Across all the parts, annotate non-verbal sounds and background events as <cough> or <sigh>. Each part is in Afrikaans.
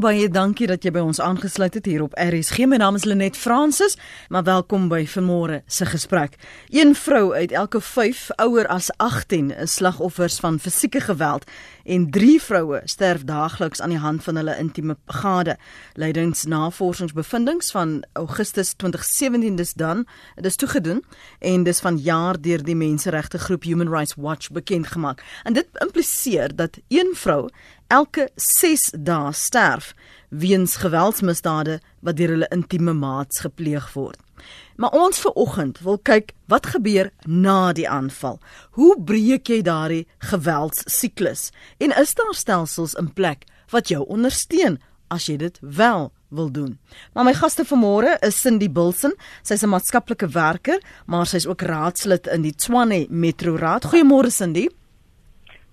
Baie dankie dat jy by ons aangesluit het hier op RSG. My naam is Lenet Fransis, maar welkom by vanmôre se gesprek. Een vrou uit elke 5 ouer as 18 is slagoffers van fisieke geweld en 3 vroue sterf daagliks aan die hand van hulle intieme gade. Leidingsnavorsingsbevindinge van Augustus 2017 dis dan, dit is toegedoen en dis van jaar deur die menseregte groep Human Rights Watch bekend gemaak. En dit impliseer dat een vrou elke 6 dae sterf weens geweldsmisdade wat deur hulle intieme maats gepleeg word. Maar ons ver oggend wil kyk wat gebeur na die aanval. Hoe breek jy daardie geweldssiklus? En is daar stelsels in plek wat jou ondersteun as jy dit wel wil doen. Maar my gaste vanmôre is Cindy Bilson. Sy's 'n maatskaplike werker, maar sy's ook raadslid in die Tshwane Metro Raad. Goeiemôre Cindy.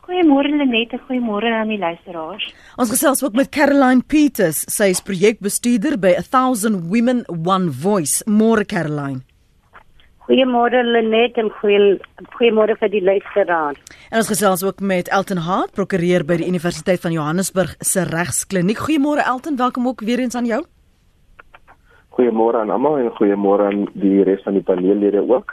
Goeiemôre Lenet, goeiemôre aan die luisteraars. Ons gesels ook met Caroline Peters, sy is projekbestuurder by 1000 Women One Voice. Môre Caroline. Goeiemôre Lenet en goeie goeiemôre vir die luisteraars. En ons gesels ook met Elton Hart, prokureur by die Universiteit van Johannesburg se regskliniek. Goeiemôre Elton, welkom ook weer eens aan jou. Goeiemôre aan almal en goeiemôre aan die res van die paneellede ook.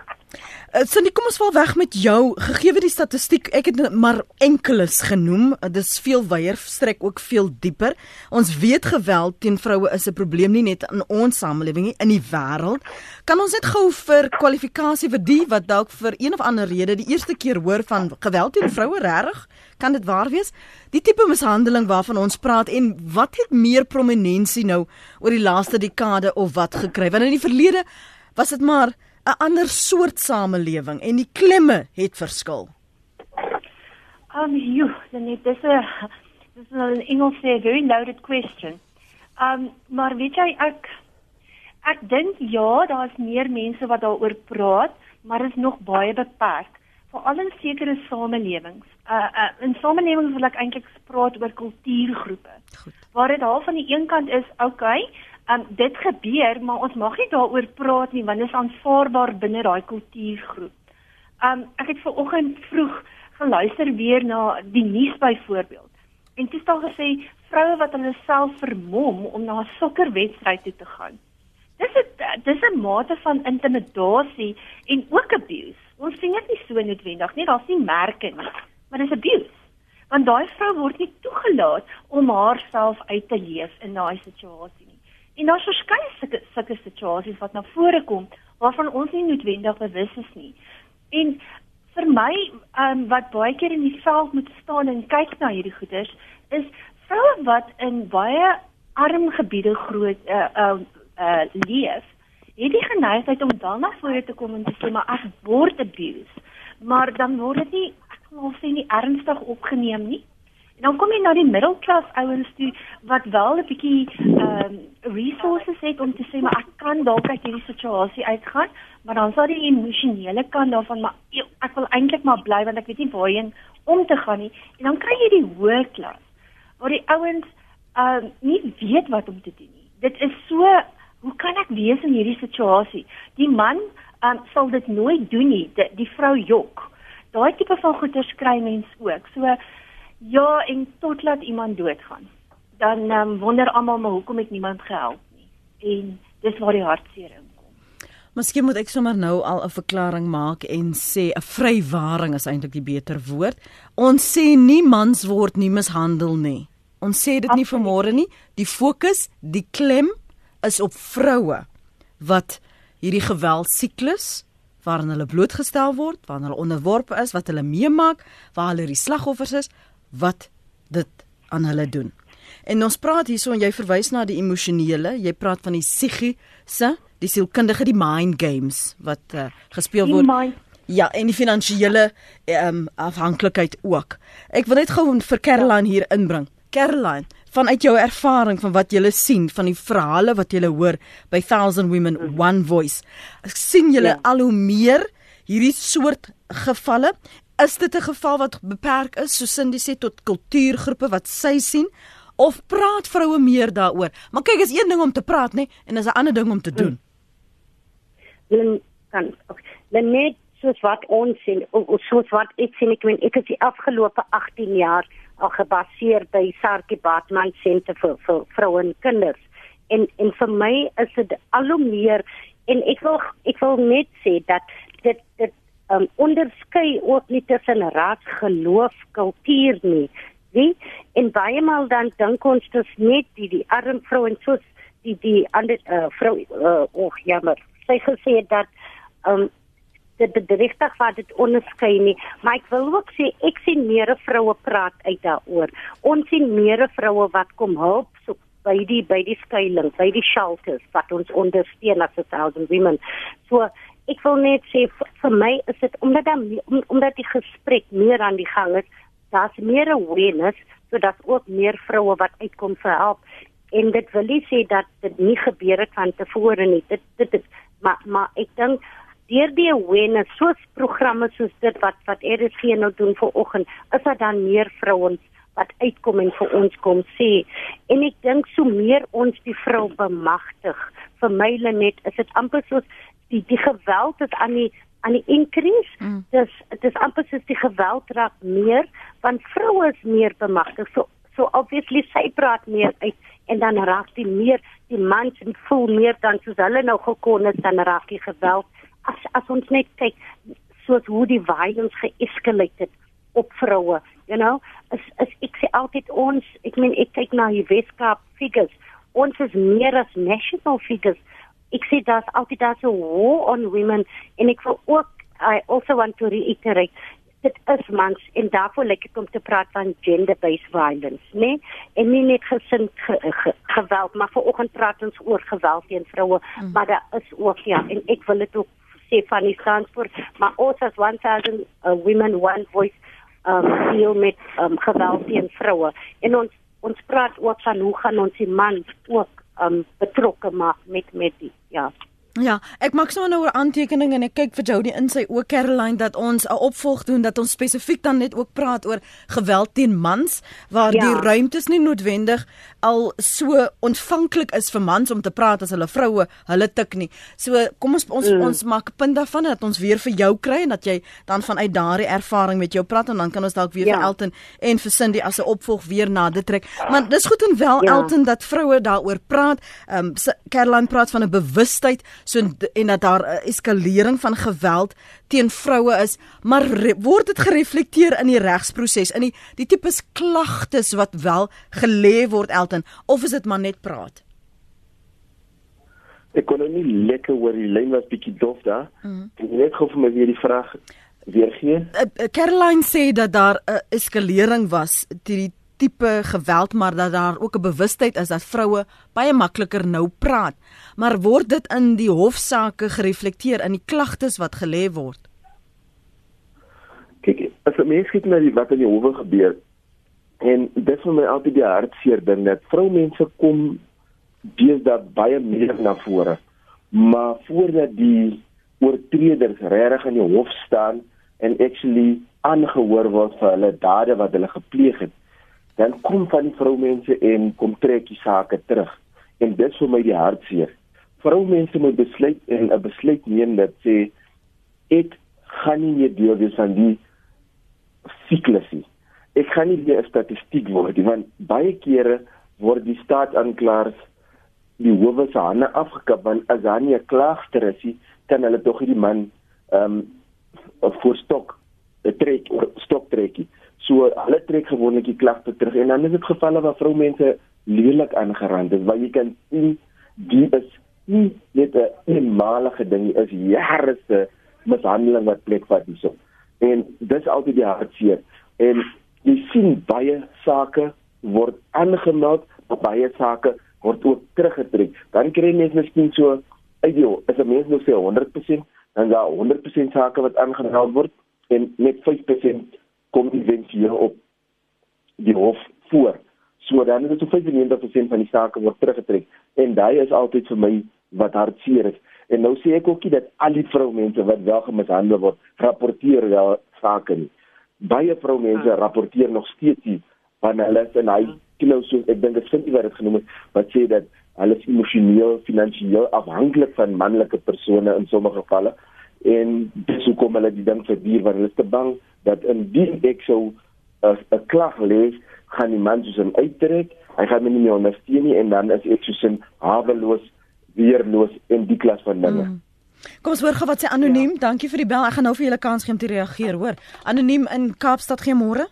Uh, Cindy, kom ons val weg met jou. Gegee die statistiek, ek het maar enkeles genoem. Uh, dis veel wyer, strek ook veel dieper. Ons weet geweld teen vroue is 'n probleem nie net in ons samelewing nie, in die wêreld. Kan ons net gou vir kwalifikasie vir die wat dalk vir een of ander rede die eerste keer hoor van geweld teen vroue regtig? Kan dit waar wees? Die tipe mishandeling waarvan ons praat en wat het meer prominensie nou oor die laaste dekade of wat gekry? Want in die verlede was dit maar 'n ander soort samelewing en die klemme het verskil. Um you, then it is a this is an Engels a very loaded question. Um maar weet jy ek ek dink ja, daar's meer mense wat daaroor praat, maar is nog baie beperk veral in sekere samelewings. Uh, uh in samelewings wil ek eintlik praat oor kultuurgroepe. Goed. Waar dit half van die een kant is, okay, um, dit gebeur, maar ons mag nie daaroor praat nie want dit is aanvaarbaar binne daai kultuurgroep. Um ek het ver oggend vroeg geluister weer na die nuus byvoorbeeld. En dit staan gesê vroue wat hulle self vermom om na 'n sokkerwedstryd toe te gaan. Dis 'n dis 'n mate van intimidasie en ook abuse. Ons sien dit nie so noodwendig nie, daar's nie merke nie, maar dis abuse. Want daai vrou word nie toegelaat om haarself uit te leef in daai situasie. En daar's verskeie sulke sulke situasies wat na vore kom waarvan ons nie noodwendig bewus is nie. En vir my, ehm um, wat baie keer in die veld moet staan en kyk na hierdie goeders, is vroue wat in baie arm gebiede groot uh uh, uh leef, het die geneigtheid om dan na vore te kom en te sê maar ek word abused. Maar dan word dit nie ek wil sê nie ernstig opgeneem nie. En dan kom jy na die middelklas ouens toe wat wel 'n bietjie ehm um, resources het om te sê maar ek kan dalk uit hierdie situasie uitgaan, maar dan sal die emosionele kant daarvan maar ek wil eintlik maar bly want ek weet nie waarheen om te gaan nie. En dan kry jy die hoë klas waar die ouens ehm um, nie weet wat om te doen nie. Dit is so hoe kan ek wees in hierdie situasie? Die man ehm um, sal dit nooit doen nie. Die, die vrou jok. Daai tipe van goeters kry mens ook. So Ja, en tot laat iemand doodgaan. Dan um, wonder almal maar hoekom het niemand gehelp nie. En dis waar die hartseer inkom. Miskien moet ek sommer nou al 'n verklaring maak en sê 'n vrywaring is eintlik die beter woord. Ons sê nie mans word nie mishandel nie. Ons sê dit nie vanmôre nie. Die fokus, die klem is op vroue wat hierdie geweldsiklus waarin hulle blootgestel word, waarin hulle onderworpe is, wat hulle meemaak, waar hulle die slagoffers is, wat dit aan hulle doen. En ons praat hierso en jy verwys na die emosionele, jy praat van die psigiese, die sielkundige, die mind games wat uh, gespeel word. Mind. Ja, en die finansiële ehm um, afhanklikheid ook. Ek wil net gou vir Caroline hier inbring. Caroline, vanuit jou ervaring van wat jy sien van die verhale wat jy hoor by Thousand Women One Voice, sien jy ja. al hoe meer hierdie soort gevalle Is dit 'n geval wat beperk is, soos Cindy sê tot kultuurgroepe wat sy sien of praat vroue meer daaroor? Maar kyk, is een ding om te praat, nê, en is 'n ander ding om te doen. Dan kan dan net soos wat ons sien, soos wat ek sien, ek weet ek het die afgelope 18 jaar al gebaseer by Sarkie Batman Senter vir vir vroue en kinders. En en vir my is dit al hoe meer en ek wil ek wil net sê dat dit dit um, onderskei ook nie tussen ras, geloof, kultuur nie. Wie en baie maal dan dink ons dis net die die arm vrou en soos die die ander uh, vrou uh, oh jammer. Sy gesê dat um, dit bedrigtig wat dit onderskei nie. Maar ek wil ook sê ek sien meer vroue praat uit daaroor. Ons sien meer vroue wat kom help soek by die by die skuilings by die shelters wat ons ondersteun as a thousand women. So ek wil net sê vir my is dit omdat dan om, omdat die gesprek meer aan die gang is daar's meer awareness sodat ook meer vroue wat uitkom vir help. En dit wil nie sê dat dit nie gebeur het van tevore nie. Dit dit is maar maar ek dink deur die awareness soos programme soos dit wat wat RSG nou doen vir oggend is daar dan meer vrouens wat uitkom en vir ons kom sê. En ek dink so meer ons die vrou bemagtig. Vir my net is dit amper soos die die geweld is aan die aan die increase. Mm. dis dit is amper soos die geweld raak meer want vroue is meer bemagtig. So so obviously sy praat meer uit en dan raak die meer die mans en voel meer dan soos hulle nou gekon het dan raak die geweld. As as ons net kyk soos hoe die violence geeskaleer het op vroue you know as as ek sê altyd ons ek meen ek kyk na die Weskaap figures. Ons is meer as national figures ek sê daar's altyd daar so war on women en ek wil ook I also want to reiterate dit is mans en daarvoor lyk ek om te praat van gender based violence nê nee? en nie net gesin ge, ge, geweld maar vanoggend praat ons oor geweld teen vroue mm. maar daar is ook ja en ek wil dit ook sê van die transport maar ons as 1000 uh, women one voice um deal met um geweld teen vroue en ons ons praat ook van hoe gaan ons die man ook um betrokke maak met met die ja Ja, ek maak sommer nou 'n aantekening en ek kyk vir Jody in sy ook Caroline dat ons 'n opvolg doen dat ons spesifiek dan net ook praat oor geweld teen mans waar ja. die ruimtes nie noodwendig al so ontvanklik is vir mans om te praat as hulle vroue hulle tik nie. So kom ons ons mm. ons maak punt daarvan dat ons weer vir jou kry en dat jy dan vanuit daardie ervaring met jou praat en dan kan ons dalk weer ja. vir Elton en vir Cindy as 'n opvolg weer nader trek. Maar dis goed en wel ja. Elton dat vroue daaroor praat. Ehm um, Caroline praat van 'n bewustheid so en dat daar 'n eskalering van geweld teen vroue is, maar word dit gereflekteer in die regsproses in die die tipe klagtes wat wel gelê word Elton of is dit maar net praat? Ek kon nou nie lekker hoor die lyn was bietjie dof daar. Mm. Ek net gou vir my weer die vraag weer gee. Uh, Caroline sê dat daar 'n eskalering was teen die tipe geweld maar dat daar ook 'n bewustheid is dat vroue baie makliker nou praat. Maar word dit in die hofsaake gereflekteer in die klagtes wat gelê word? Kyk, as 'n mens kyk na die wat in die howe gebeur en dit vir my altyd die hartseer ding dat vroumense kom deesdae baie meer na vore. Maar voordat die oortreders regtig in die hof staan en actually aangehoor word vir hulle dade wat hulle gepleeg het, dan kom van die vroumense en kom trek die sake terug. En dit vir my die hartseer. Vroumense moet besluit en 'n besluit neem dat sê ek gaan nie meer deel wees van die siklusie. Ek gaan nie meer 'n statistiek word nie want baie kere word die staat aanklaers die howe se hande afgekap want as daar nie 'n klaagster is nie, kan hulle tog die man ehm um, voor stok trek stok trekkie. So hulle trek gewoonlik die klagte terug en dan is dit gevalle waar vroumense lelik aangerand is waar jy kan sien die is nie net 'n eenmalige ding is jare se mishandeling wat plekvat hierso. En dis altyd die hartseer en jy sien baie sake word aangemeld, baie sake word ook teruggetrek. Dan kry jy net miskien so jou, as 'n mens nou sê 100%, dan daar 100% sake wat aangemeld word en net 5% kom eventueel op die hof voor. So dan is dit so 95% van die sake word teruggetrek en daai is altyd vir my wat hartseer is. En nou sê ek ookie dat al die vroumense wat wel gemishandel word, rapporteer wel sake nie. Baie vroumense ja. rapporteer nog steeds nie van hulle en hy nou so ek dink dit vind jy wat dit genoem het wat sê dat hulle emosioneel, finansiëel afhanklik van manlike persone in sommige gevalle en dis hoekom hulle die ding verduur want hulle is te bang dat indien ek sou 'n 'n klag lê, gaan die man soos 'n uittrek, hy gaan my nie meer ondersteun nie en dan is ek soos 'n haweloos, weerloos in die klas van dinge. Mm. Kom ons hoor gou wat sê anoniem. Ja. Dankie vir die bel. Ek gaan nou vir julle kans gee om te reageer, hoor. Anoniem in Kaapstad gee môre.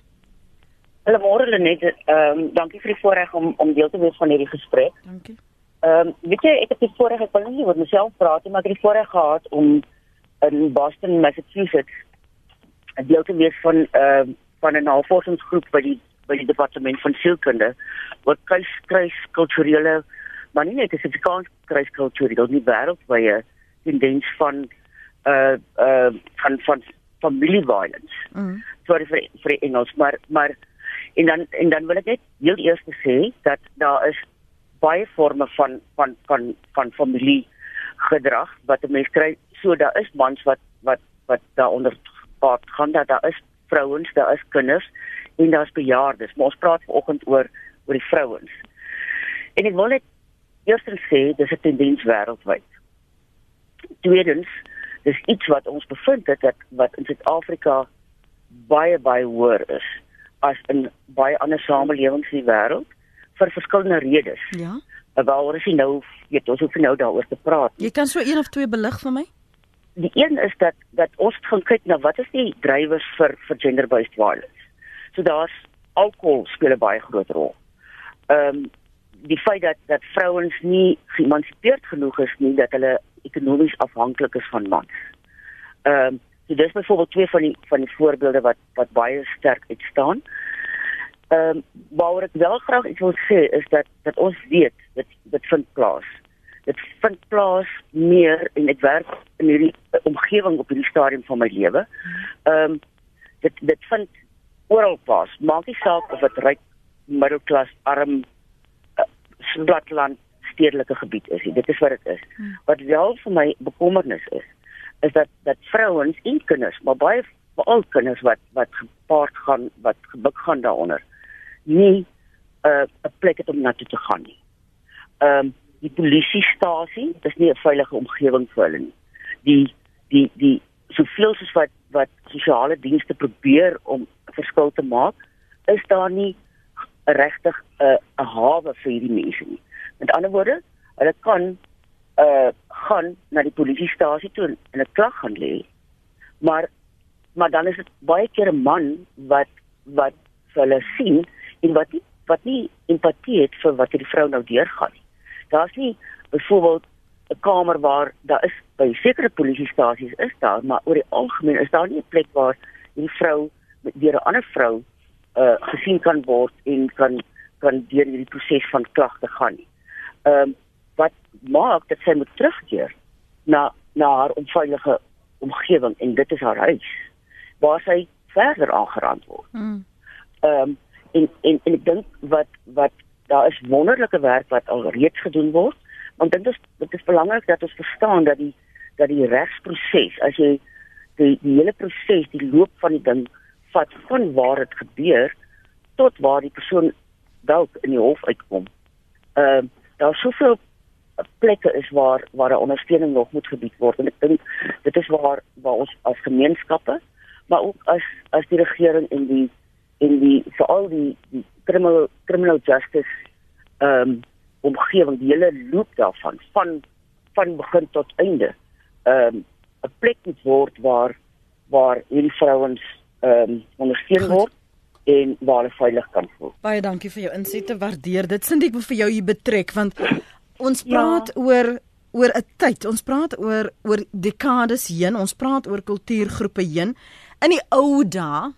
Hallo môre Lenet. Ehm um, dankie vir die voorreg om om deel te wees van hierdie gesprek. Dankie. Ehm um, weet jy ek het die voorreg ek wil nie oor myself praat nie, maar ek het die voorreg gehad om in Boston, Massachusetts deel te wees van ehm uh, van 'n navorsingsgroep by die by die departement van sielkunde wat kruis kruis kulturele maar nie net Afrikaans kruis kulturele nie wêreldwye tendens van uh uh van van family violence. Mm. Sorry vir vir Engels, maar maar en dan en dan wil ek net heel eers sê dat daar is baie forme van van van van familie gedrag wat 'n mens kry. So daar is mans wat wat wat daaronder gepaard gaan dat daar is vrouens, daar is kinders en daar's bejaardes. Maar ons praat vanoggend oor oor die vrouens. En ek wil net eerstens sê dis 'n tendens wêreldwyd. Tweedens, dis iets wat ons bevind het dat wat in Suid-Afrika baie baie hoër is as in baie ander samelewings in die wêreld vir verskillende redes. Ja. Waaroor is jy nou, weet ons hoef nou daaroor te praat. Jy kan so een of twee belig vir my? Die een is dat dat ons gaan kyk na wat is die drywers vir vir gender based violence. So daar's alkohol speel 'n baie groot rol. Ehm um, die feit dat dat vrouens nie geëmansipeerd genoeg is nie dat hulle ekonomies afhanklik is van mans. Ehm um, so dis byvoorbeeld twee van die van die voorbeelde wat wat baie sterk uitstaan. Ehm um, waaroor ek wel graag iets wil sê is dat dat ons weet dit dit vind plaas. Dit vind plaas meer en ek werk in hierdie omgewing op hierdie stadium van my lewe. Ehm um, dit dit vind oral plaas. Maak nie saak of dit ryk, middelklas, arm, platteland stedelike gebied is. Dit is wat dit is. Hmm. Wat wel vir my bekommernis is, is dat dat vrouens en kinders, maar baie veral kinders wat wat gepaard gaan, wat gebuk gaan daaronder, nie uh, 'n uh, plek het om na toe te gaan nie. Ehm um, die polisiestasie, dis nie 'n veilige omgewing vir hulle nie. Die die die soveel soos wat wat sosiale dienste probeer om verskil te maak, is daar nie regtig 'n uh, 'n hawe vir hierdie mense nie. Met ander woorde, hulle kan uh gaan na die polisiestasie toe en 'n klag gaan lê. Maar maar dan is dit baie keer 'n man wat wat hulle sien en wat nie wat nie empatie het vir wat die vrou nou deurgaan nie. Daar's nie byvoorbeeld 'n kamer waar daar is by sekere polisiestasies is daar, maar oor die algemeen is daar nie 'n plek waar die vrou deur 'n ander vrou uh gesien kan word en kan kan deur hierdie proses van klagte gaan nie. Ehm um, wat maak dat sy moet terugkeer na na haar onveilige omgewing en dit is haar huis waar sy verder aangerand word. Hmm. Ehm um, en en en ek dink wat wat daar is wonderlike werk wat al reeds gedoen word. Want dit is dit is belangrik dat ons verstaan dat die dat die regsproses as jy die die hele proses, die loop van die ding vat van waar dit gebeur tot waar die persoon dalk in die hof uitkom. Ehm uh, daar soveel plekke is waar waar ondersteuning nog moet gebied word en ek dink dit is waar waar ons as gemeenskappe maar ook as as die regering en die en die vir al die, die criminal criminal justice ehm um, omgewing die hele loop daarvan van van begin tot einde ehm um, 'n plek moet word waar waar hierdie vrouens ehm um, ondersteun word en waar hulle veilig kan voel. Baie dankie vir jou insigte, waardeer dit. Sien ek wil vir jou hier betrek want ons ja. praat ja. oor oor 'n tyd. Ons praat oor oor dekades heen. Ons praat oor kultuurgroepe heen. In die ou dae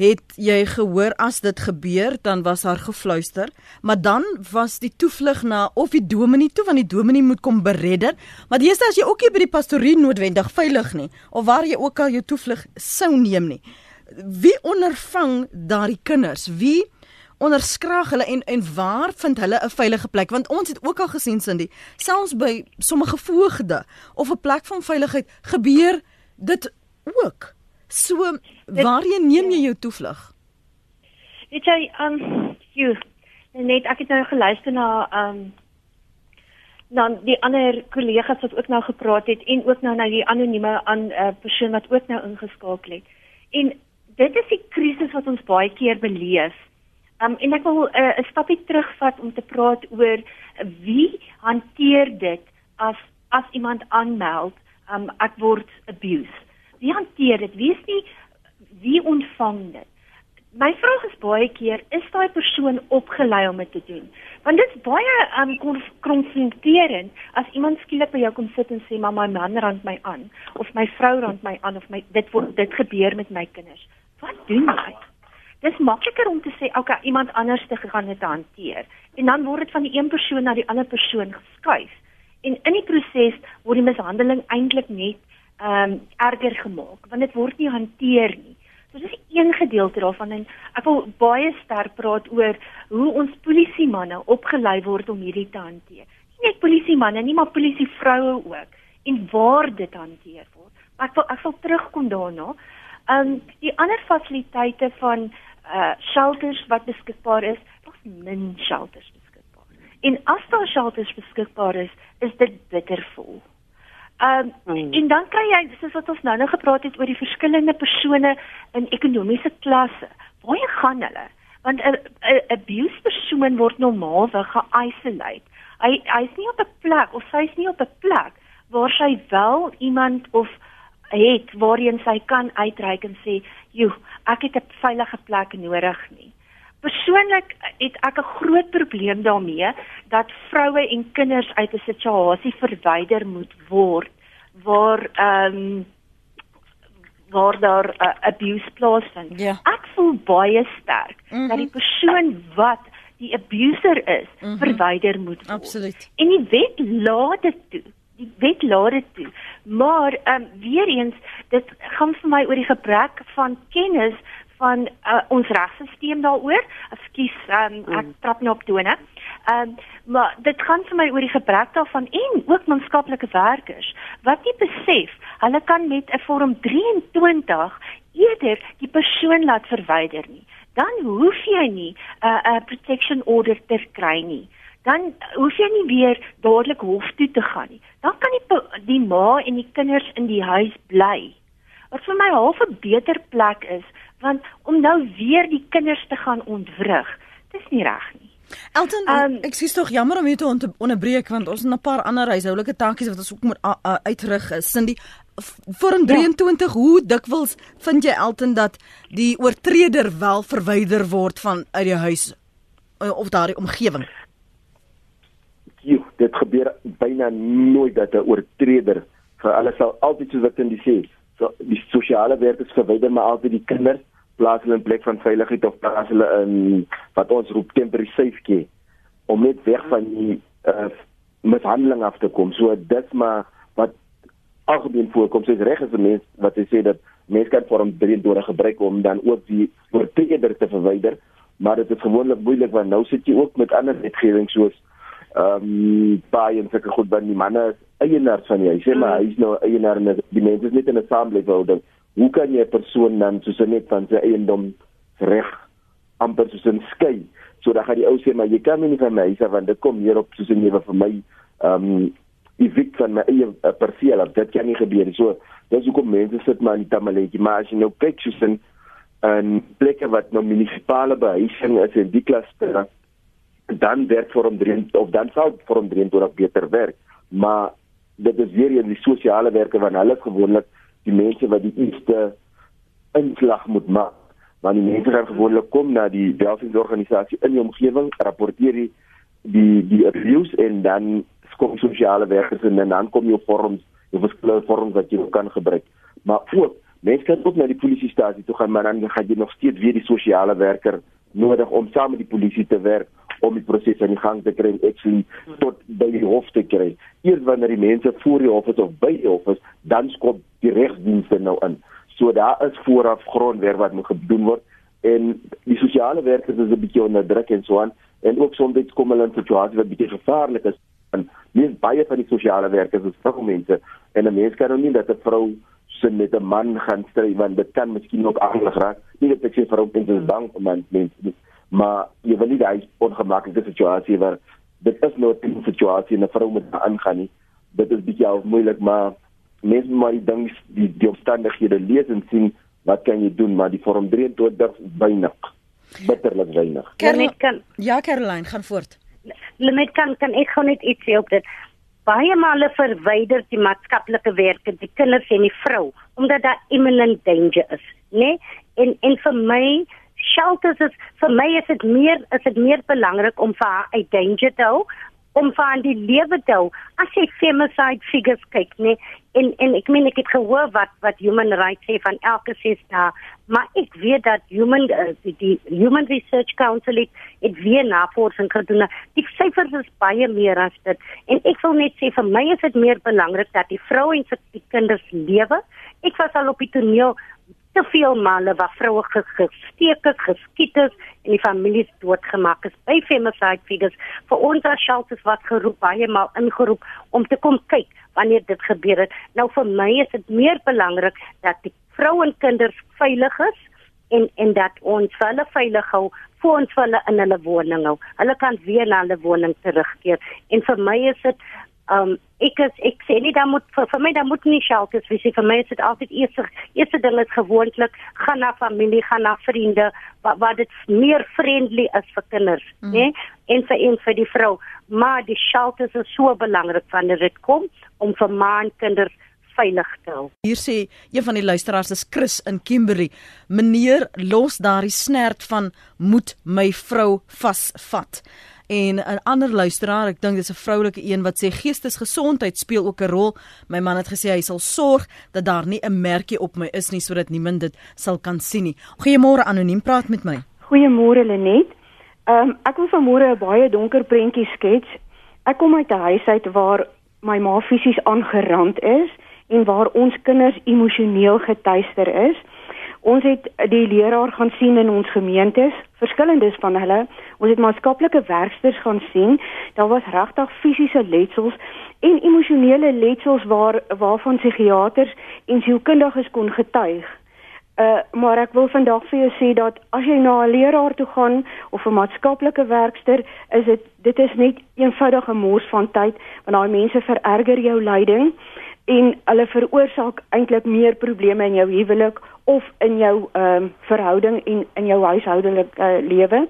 het jy gehoor as dit gebeur dan was daar gefluister maar dan was die toevlug na of die dominee toe want die dominee moet kom beredder maar dis as jy ook nie by die pastorie noodwendig veilig nie of waar jy ook al jou toevlug sou neem nie wie ondervang daardie kinders? Wie onderskraag hulle en en waar vind hulle 'n veilige plek? Want ons het ook al gesien Cindy, selfs by sommige voogde of 'n plek van veiligheid gebeur dit ook. So waarheen neem jy jou toevlug? Weet jy, um jy net ek het nou geluister na um dan die ander kollegas wat ook nou gepraat het en ook nou na die anonieme aan uh, persoon wat ook nou ingeskakel het. En dit is die krisis wat ons baie keer beleef. Um en ek wil 'n uh, stapie terugvat om te praat oor wie hanteer dit as as iemand aanmeld, um ek word abused. Wie hanteer dit? Wie is die wie ontvang dit? My vraag is baie keer, is daai persoon opgelei om dit te doen? Want dit is baie um konfronterend as iemand skielik by jou kom sit en sê, "Maar my man rand my aan," of "My vrou rand my aan," of "My dit word dit gebeur met my kinders." Wat doen jy? Dis makliker om te sê, "Oké, iemand anders te gaan dit hanteer." En dan word dit van die een persoon na die ander persoon geskuif. En in die proses word die mishandeling eintlik net ehm um, erger gemaak, want dit word nie hanteer nie. So dis een gedeelte daarvan en ek wil baie sterk praat oor hoe ons polisiemanne opgelei word om hierdie te hanteer. Nie net polisiemanne nie, maar polisievroue ook en waar dit hanteer word. Maar ek wil ek sal terugkom daarna. Um die ander fasiliteite van uh shelters wat beskikbaar is, daar's min shelters beskikbaar. En as daar shelters beskikbaar is, is dit bittervol. Ehm um, mm. en dan kry jy soos wat ons nou nou gepraat het oor die verskillende persone in ekonomiese klasse. Waar gaan hulle? Want 'n abuse persoon word normaalweg ge-isolate. Hy hy's nie op 'n plek of sy's nie op 'n plek waar sy wel iemand of het waarheen sy kan uitreik en sê, "Joe, ek het 'n veilige plek nodig nie." Persoonlik het ek 'n groot probleem daarmee dat vroue en kinders uit 'n situasie verwyder moet word waar ehm um, waar daar uh, abuse plaasvind. Ja. Ek voel baie sterk mm -hmm. dat die Mhm. persoon wat die abuser is, mm -hmm. verwyder moet word. Absoluut. En die wet laat dit toe. Die wet laat dit toe. Maar ehm um, weer eens, dit gaan vir my oor die gebrek van kennis van uh, ons regstelsel daaroor. Ekskuus, um, ek trap nou op tone. Ehm um, maar dit gaan vir my oor die gebrek daarvan en ook maatskaplike werkers wat nie besef hulle kan met 'n vorm 23 eerder die persoon laat verwyder nie. Dan hoef jy nie 'n uh, 'n uh, protection order te kry nie. Dan hoef jy nie weer dadelik hof toe te gaan nie. Dan kan die die ma en die kinders in die huis bly. Wat vir my half 'n beter plek is, want om nou weer die kinders te gaan ontwrig, dis nie reg nie. Elton, Um, ek sies tog jammer om jou te onderbreek want ons het 'n paar ander huishoudelike taakies wat ons ook moet uitrig. is. Cindy, vorm 23, ja. hoe dikwels vind jy Elton dat die oortreder wel verwyder word van uit die huis uh, of daardie omgewing? Jo, dit gebeur byna nooit dat 'n oortreder vir alles sal altyd soos wat in die sê. So die sosiale werkers verwyder maar altyd die kinders plaas hulle in plek van veiligheid of plaas hulle in wat ons roep temporary safety om net weg van die uh, mishandeling af te kom. So dit maar wat algemeen voorkom. So is reg as 'n mens wat sê dat mense kan vorm 23 gebruik om dan ook die oortreder te verwyder, maar dit is gewoonlik moeilik want nou sit jy ook met ander wetgewing soos ehm um, baie en sulke goed binne die manne is eienaars van die huis. Sê maar hy is nou eienaar en die mense is net in 'n samelewing. Hoe kan jy 'n persoon dan soos net van sy eiendom reg amper soos 'n skei? So dan gaan die ou sê maar jy kan my nie van my huis af want dit kom hier op soos 'n nuwe vir my ehm um, evict van my eie uh, perseel af. Dit kan nie gebeur. So dis hoekom mense sit maar in tamaletjie. Maar as jy nou kyk soos in in plekke wat nou munisipale behuising is en die klasse dan werk vorm 3 of dan sou vorm 23 beter werk. Maar dit is weer eens die sosiale werke want hulle is gewoonlik die mense wat die eerste inslag moet maak. Want die mense gaan gewoonlik kom na die welsinsorganisasie in die omgewing, rapporteer die die die abuse en dan kom sosiale werkers en dan kom jou vorms, jou verskillende vorms wat jy kan gebruik. Maar ook mense kan ook na die polisiestasie toe gaan, maar dan gaan jy nog steeds weer die sosiale werker nodig om saam met die polisie te werk om die proses aan die gang te kry en actually tot by die hof te kry. Eers wanneer die mense voor die hof is of by die hof is, dan skop die regsdienste nou in. So daar is vooraf grondwerk wat moet gedoen word en die sosiale werkers is 'n bietjie onder druk en so aan en ook soms kom hulle in situasies wat bietjie gevaarlik is. En mens baie van die sosiale werkers is vroumense en 'n mens kan nou nie dat 'n vrou sin met 'n man gaan stry want dit kan miskien ook aanlig raak. Nie dat ek sê vroumense is bang vir man mense nie, maar jy wil nie daai ongemaklike situasie waar dit is nou 'n situasie en 'n vrou moet aangaan nie. Dit is bietjie al moeilik maar mense moet maar die ding die die omstandighede lees en sien wat kan jy doen maar die vorm 23 weinig bitterlik weinig Caroline, kan Ja Caroline gaan voort Limit kan kan ek gou net iets sê op dit baie male verwyder die maatskaplike werker die kinders en die vrou omdat daar imminent danger is nê nee? en en vir my shelters is vir my is dit meer is dit meer belangrik om vir haar uit danger te hou om van die lewe te hou. As jy femicide figures kyk nê en en ek meen ek het gehoor wat wat human rights sê van elke ses dae maar ek weet dat human uh, die, die human research council het, het weer navorsing gedoen. Die syfers is baie meer as dit. En ek wil net sê vir my is dit meer belangrik dat die vroue en die kinders lewe. Ek was al op die toneel te veel manne wat vroue gesteek het, geskiet is en die families doodgemaak is. By femicide figures vir ons as shelters wat geroep baie maal ingeroep om te kom kyk wanneer dit gebeur het. Nou vir my is dit meer belangrik dat die vroue en kinders veilig is en en dat ons hulle veilig hou voor ons hulle in hulle woning hou. Hulle kan weer na hulle woning terugkeer. En vir my is dit um ek is ek sê nie dan moet vir, vir my dan moet nie shelters wees vir my is dit altyd eers eerste ding is gewoonlik gaan na familie gaan na vriende wat wat dit meer friendly is vir kinders mm. nê en vir en vir die vrou maar die shelters is so belangrik wanneer dit kom om vir maan kinders veilig te hou. Hier sê een van die luisteraars is Chris in Kimberley. Meneer, los daardie snert van moet my vrou vasvat en 'n ander luisteraar, ek dink dis 'n vroulike een wat sê geestesgesondheid speel ook 'n rol. My man het gesê hy sal sorg dat daar nie 'n merkie op my is nie sodat niemand dit sal kan sien nie. Goeiemôre anoniem, praat met my. Goeiemôre Lenet. Ehm um, ek wil vanmôre 'n baie donker prentjie skets. Ek kom uit 'n huis uit waar my ma fisies aangerand is en waar ons kinders emosioneel getuister is. Ons het die leraar gaan sien in ons gemeentes, verskillendes van hulle. Ons het maatskaplike werksters gaan sien. Daar was regtig fisiese letsels en emosionele letsels waar waarvan psigiaters en sielkundiges kon getuig. Uh maar ek wil vandag vir jou sê dat as jy na 'n leraar toe gaan of 'n maatskaplike werkster, is dit dit is net eenvoudige mors van tyd want daai mense vererger jou lyding en hulle veroorsaak eintlik meer probleme in jou huwelik of in jou ehm um, verhouding en in jou huishoudelike uh, lewe.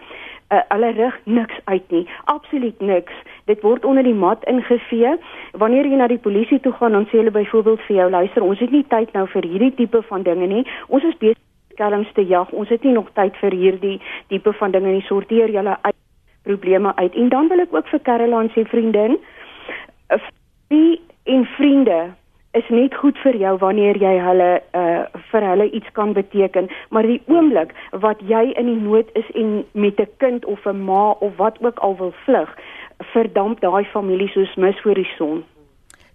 Uh, hulle rig niks uit nie. Absoluut niks. Dit word onder die mat ingevee. Wanneer jy na die polisie toe gaan, dan sê hulle byvoorbeeld vir jou, luister, ons het nie tyd nou vir hierdie tipe van dinge nie. Ons is besig skelms te jag. Ons het nie nog tyd vir hierdie tipe van dinge nie. Sorteer julle uit probleme uit. En dan wil ek ook vir Caroline sê vriendin, wie en vriende is net goed vir jou wanneer jy hulle uh vir hulle iets kan beteken, maar die oomblik wat jy in die nood is en met 'n kind of 'n ma of wat ook al wil vlug, verdamp daai familie soos mis voor die son.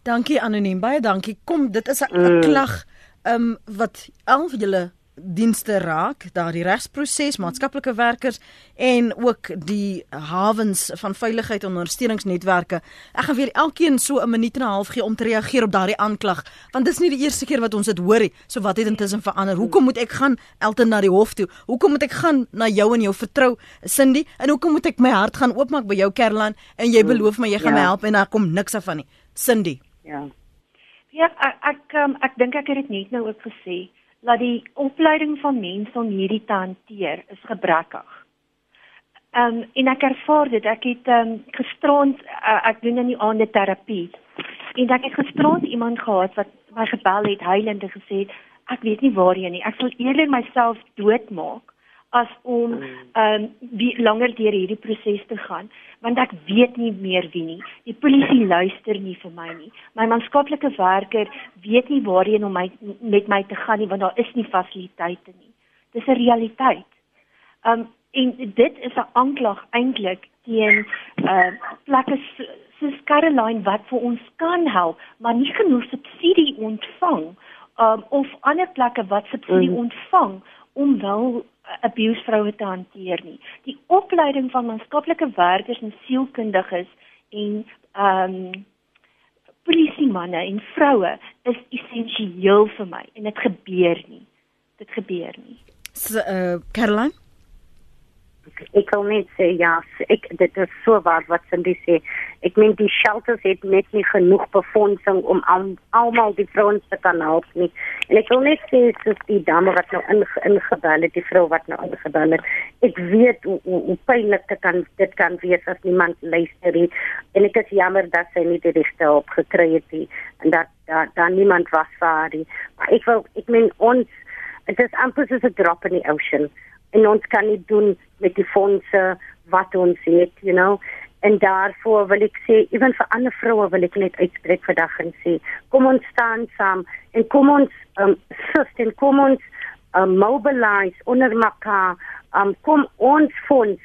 Dankie anoniem, baie dankie. Kom, dit is 'n mm. klag um wat al julle dienste raak, daardie regsproses, maatskaplike werkers en ook die hawens van veiligheid en ondersteuningsnetwerke. Ek gaan weer elkeen so 'n minuut en 'n half gee om te reageer op daardie aanklag, want dis nie die eerste keer wat ons dit hoor nie. So wat het intussen verander? Hoekom moet ek gaan Elton na die hof toe? Hoekom moet ek gaan na jou en jou vertrou Cindy? En hoekom moet ek my hart gaan oopmaak by jou Kerlan en jy beloof my jy gaan ja. my help en daar kom niks af van nie. Cindy. Ja. Ja, ek ek, um, ek dink ek het dit net nou ook gesê dat die opleiding van mense om hierdie te hanteer is gebrekkig. Ehm um, en ek ervaar dit. Ek het ehm um, gisterond uh, ek doen in die aande terapie. En ek het gisterond iemand gehad wat my gebel het huilend en gesê het ek weet nie waarheen nie. Ek sal eerder myself doodmaak as om ehm um, wie langer deur hierdie proses te gaan want ek weet nie meer wie nie. Die polisie luister nie vir my nie. My maatskaplike werker weet nie waarheen om my met my te gaan nie want daar is nie fasiliteite nie. Dis 'n realiteit. Ehm um, en dit is 'n aanklag eintlik teen uh plekke soos Caroline wat vir ons kan help, maar nie genoeg subsidie ontvang um, of ander plekke wat subsidie mm. ontvang om wel abuse vroue te hanteer nie. Die opleiding van maatskaplike werkers en sielkundiges en ehm um, polisiemanne en vroue is essensieel vir my en dit gebeur nie. Dit gebeur nie. So, uh, Caroline ek ek wil net sê ja, ek dit is so waar wat Cindy sê. Ek meen die shelters het net nie genoeg befondsing om al, almal die vrouens te kan help nie. En ek wil net sê soos die dame wat nou in ingebel het, die vrou wat nou ingebel het. Ek weet hoe hoe, hoe pynlik dit kan dit kan wees as niemand luister nie. En ek is jammer dat sy nie die regte hulp gekry het nie en dat daar daar niemand was vir haar nie. Maar ek wil ek meen ons dit is amper soos 'n drop in die ocean en ons kan nie doen met die fondse wat ons het, you know. En daarvoor wil ek sê, ewen vir ander vroue wil ek net uitspreek vandag en sê, kom ons staan saam en kom ons um sus en kom ons um, mobilize onder mekaar, um kom ons fonds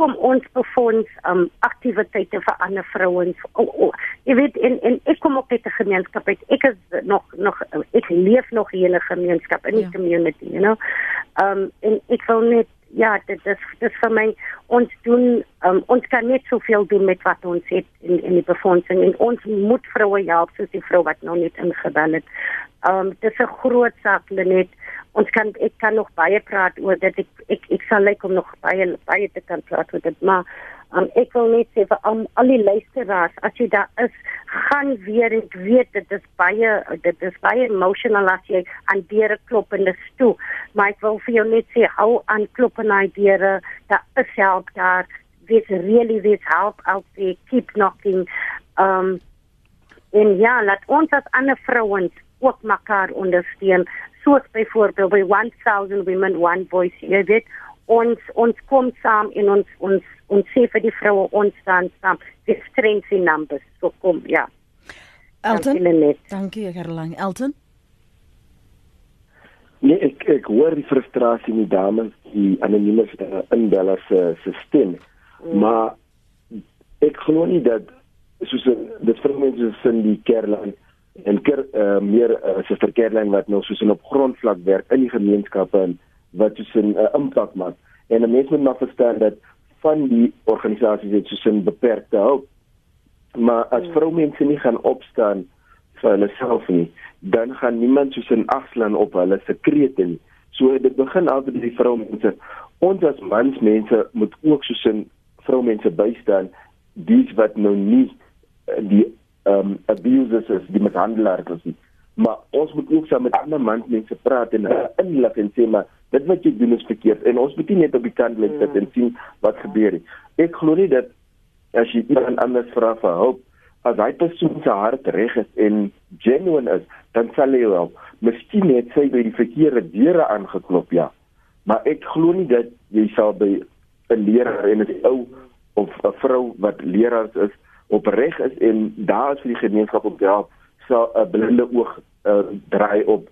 kom ons befonds um aktiwiteite vir ander vrouens. Oh, oh. Jy weet en en ek kom ook uit 'n gemeenskap uit. Ek is nog nog ek leef nog in 'n gemeenskap in die ja. community, you know. Um en ek wil net ja, dit is dit is vir my ons doen um, ons kan net soveel doen met wat ons het in in die befondsing en ons moet vroue help soos die vrou wat nou net ingebel het. Um dit is 'n groot saak net ons kan ek kan nog baie praat oor dit ek ek, ek sal lyk om nog baie baie te kan praat oor dit maar um, ek wil net sê vir um, al die luisteraars as jy daar is gaan weer en weet dit is baie dit is baie emotional as jy aan deure klop in die stoel. Maar ek wil vir jou net sê hou aan klop en aan deure. Daar is help daar. Wees really wees help out there. Keep knocking. Um en ja laat ons as ander vrouens ook mekaar ondersteun. Soos byvoorbeeld by 1000 women one voice. Jy weet ons ons kom saam en ons ons ons sê vir die vroue ons staan saam. Die strength in numbers. So kom ja. Elton? Dankie Caroline Elton? Nee, ek ek hoor die frustrasie in die dames, die anonieme inbellers se se stem. Mm. Maar ek glo nie dat soos dit vir mense sin die Caroline en ker, uh, meer uh, Suster Kerlyn wat nou soos in op grondvlak werk in die gemeenskappe en wat soos 'n uh, impak maak. En 'n mens moet maar verstaan dat van die organisasies het soos 'n beperkte hulp. Maar as hmm. vroumense nie gaan opstaan vir hulle self nie, dan gaan niemand soos 'n afslaan op hulle sekrete nie. So dit begin altyd by die vroumense. Ons as mansmense moet ook soos 'n vroumense bystaan dis wat nou nie uh, die um abusers is die mishandelaars is nie. Maar ons moet ook saam met ander mansmense praat en inlig en sê maar dit wat jy doen is verkeerd en ons moet nie net op die kant lê sit mm. en sien wat gebeur nie. Ek glo nie dat as jy iemand anders vra vir hulp as hy persoon se hart reg is en genuine is, dan sal hy wel. Miskien net sy by die verkeerde deure aangeklop ja. Maar ek glo nie dat jy sal by 'n leraar en 'n ou of 'n vrou wat leraars is opreg is en daar is vir die gemeenskap om te help sal 'n blinde oog uh, draai op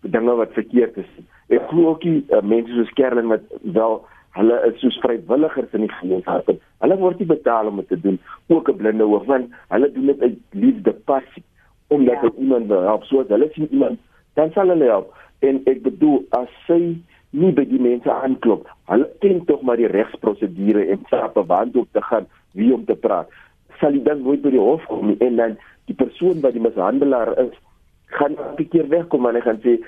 dinge wat verkeerd is. Ek glo ook die uh, mense soos Kerlin wat wel hulle is soos vrywilligers in die gemeenskap. Hulle word nie betaal om dit te doen ook 'n blinde oog want hulle doen dit uit liefde passie omdat ja. iemand wil help. So as hulle sien iemand dan sal hulle help. En ek bedoel as sy nie by die mense aanklop, hulle ken tog maar die regsprosedure en stappe waartoe te gaan wie om te praat sal die ding nooit by die hof kom nie en dan die persoon wat die mishandelaar is gaan 'n keer wegkom en hy gaan sê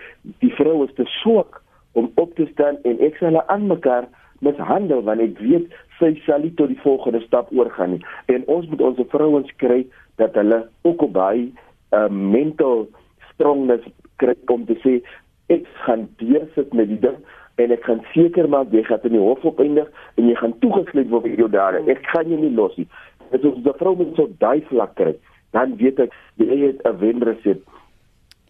die vrou is te swak om op te staan en ek sal haar aan mekaar mishandel want ek weet sy sal nie tot die volgende stap oorgaan nie en ons moet ons vrouens kry dat hulle ook op baie uh, mental strongness kry om te sê ek gaan deursit met die ding en ek gaan seker maak jy gaan in die hof opeindig en jy gaan toegesluit word vir jou dade ek gaan jou nie los nie Dit is die vrou moet so daai vlak kry. Dan weet ek jy het 'n wenresep.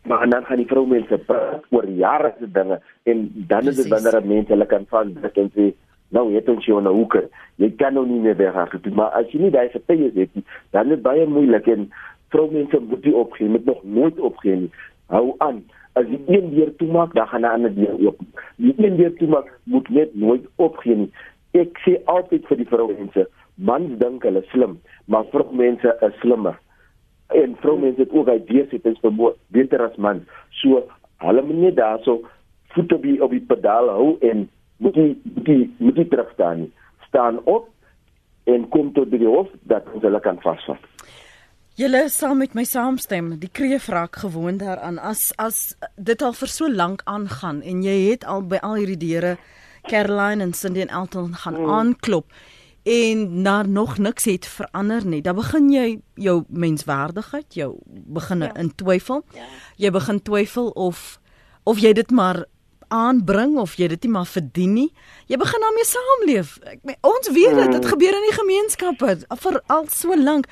Maar dan gaan die vrou mense praat oor jare se dinge en dan is dit wanneer mense hulle kan van dit en sê nou het ons jou nou hoek. Jy kan nou nie meer weggaan nie. Maar as jy nie daai verpye het nie, dan is dit baie moeilik en vrou mense moet nie opgee, moet nog nooit opgee nie. Hou aan. As jy een deur toemaak, dan gaan 'n ander deur oop. Die een deur toemaak moet net nooit opgee nie. Ek sê altyd vir die vroumense, mans dink hulle slim, maar vroumense is slimmer. En vroumense het ook is vermoë beter as mans. So hulle moet net daarso voet op die op die pedaal hou en moet die die moet die terug staan. Staan op en kom tot by die hof dat ons hulle kan vasvat. Julle saam met my saamstem, die kreef raak gewoond daaraan as as dit al vir so lank aangaan en jy het al by al hierdie deure Caroline en Cindy en Elton gaan mm. aanklop en daar nog niks het verander nie. Dan begin jy jou menswaardigheid, jou begin ja. in twyfel. Ja. Jy begin twyfel of of jy dit maar aanbring of jy dit nie maar verdien nie. Jy begin daarmee saamleef. Ek ons weet dit, dit mm. gebeur in die gemeenskappe vir al so lank.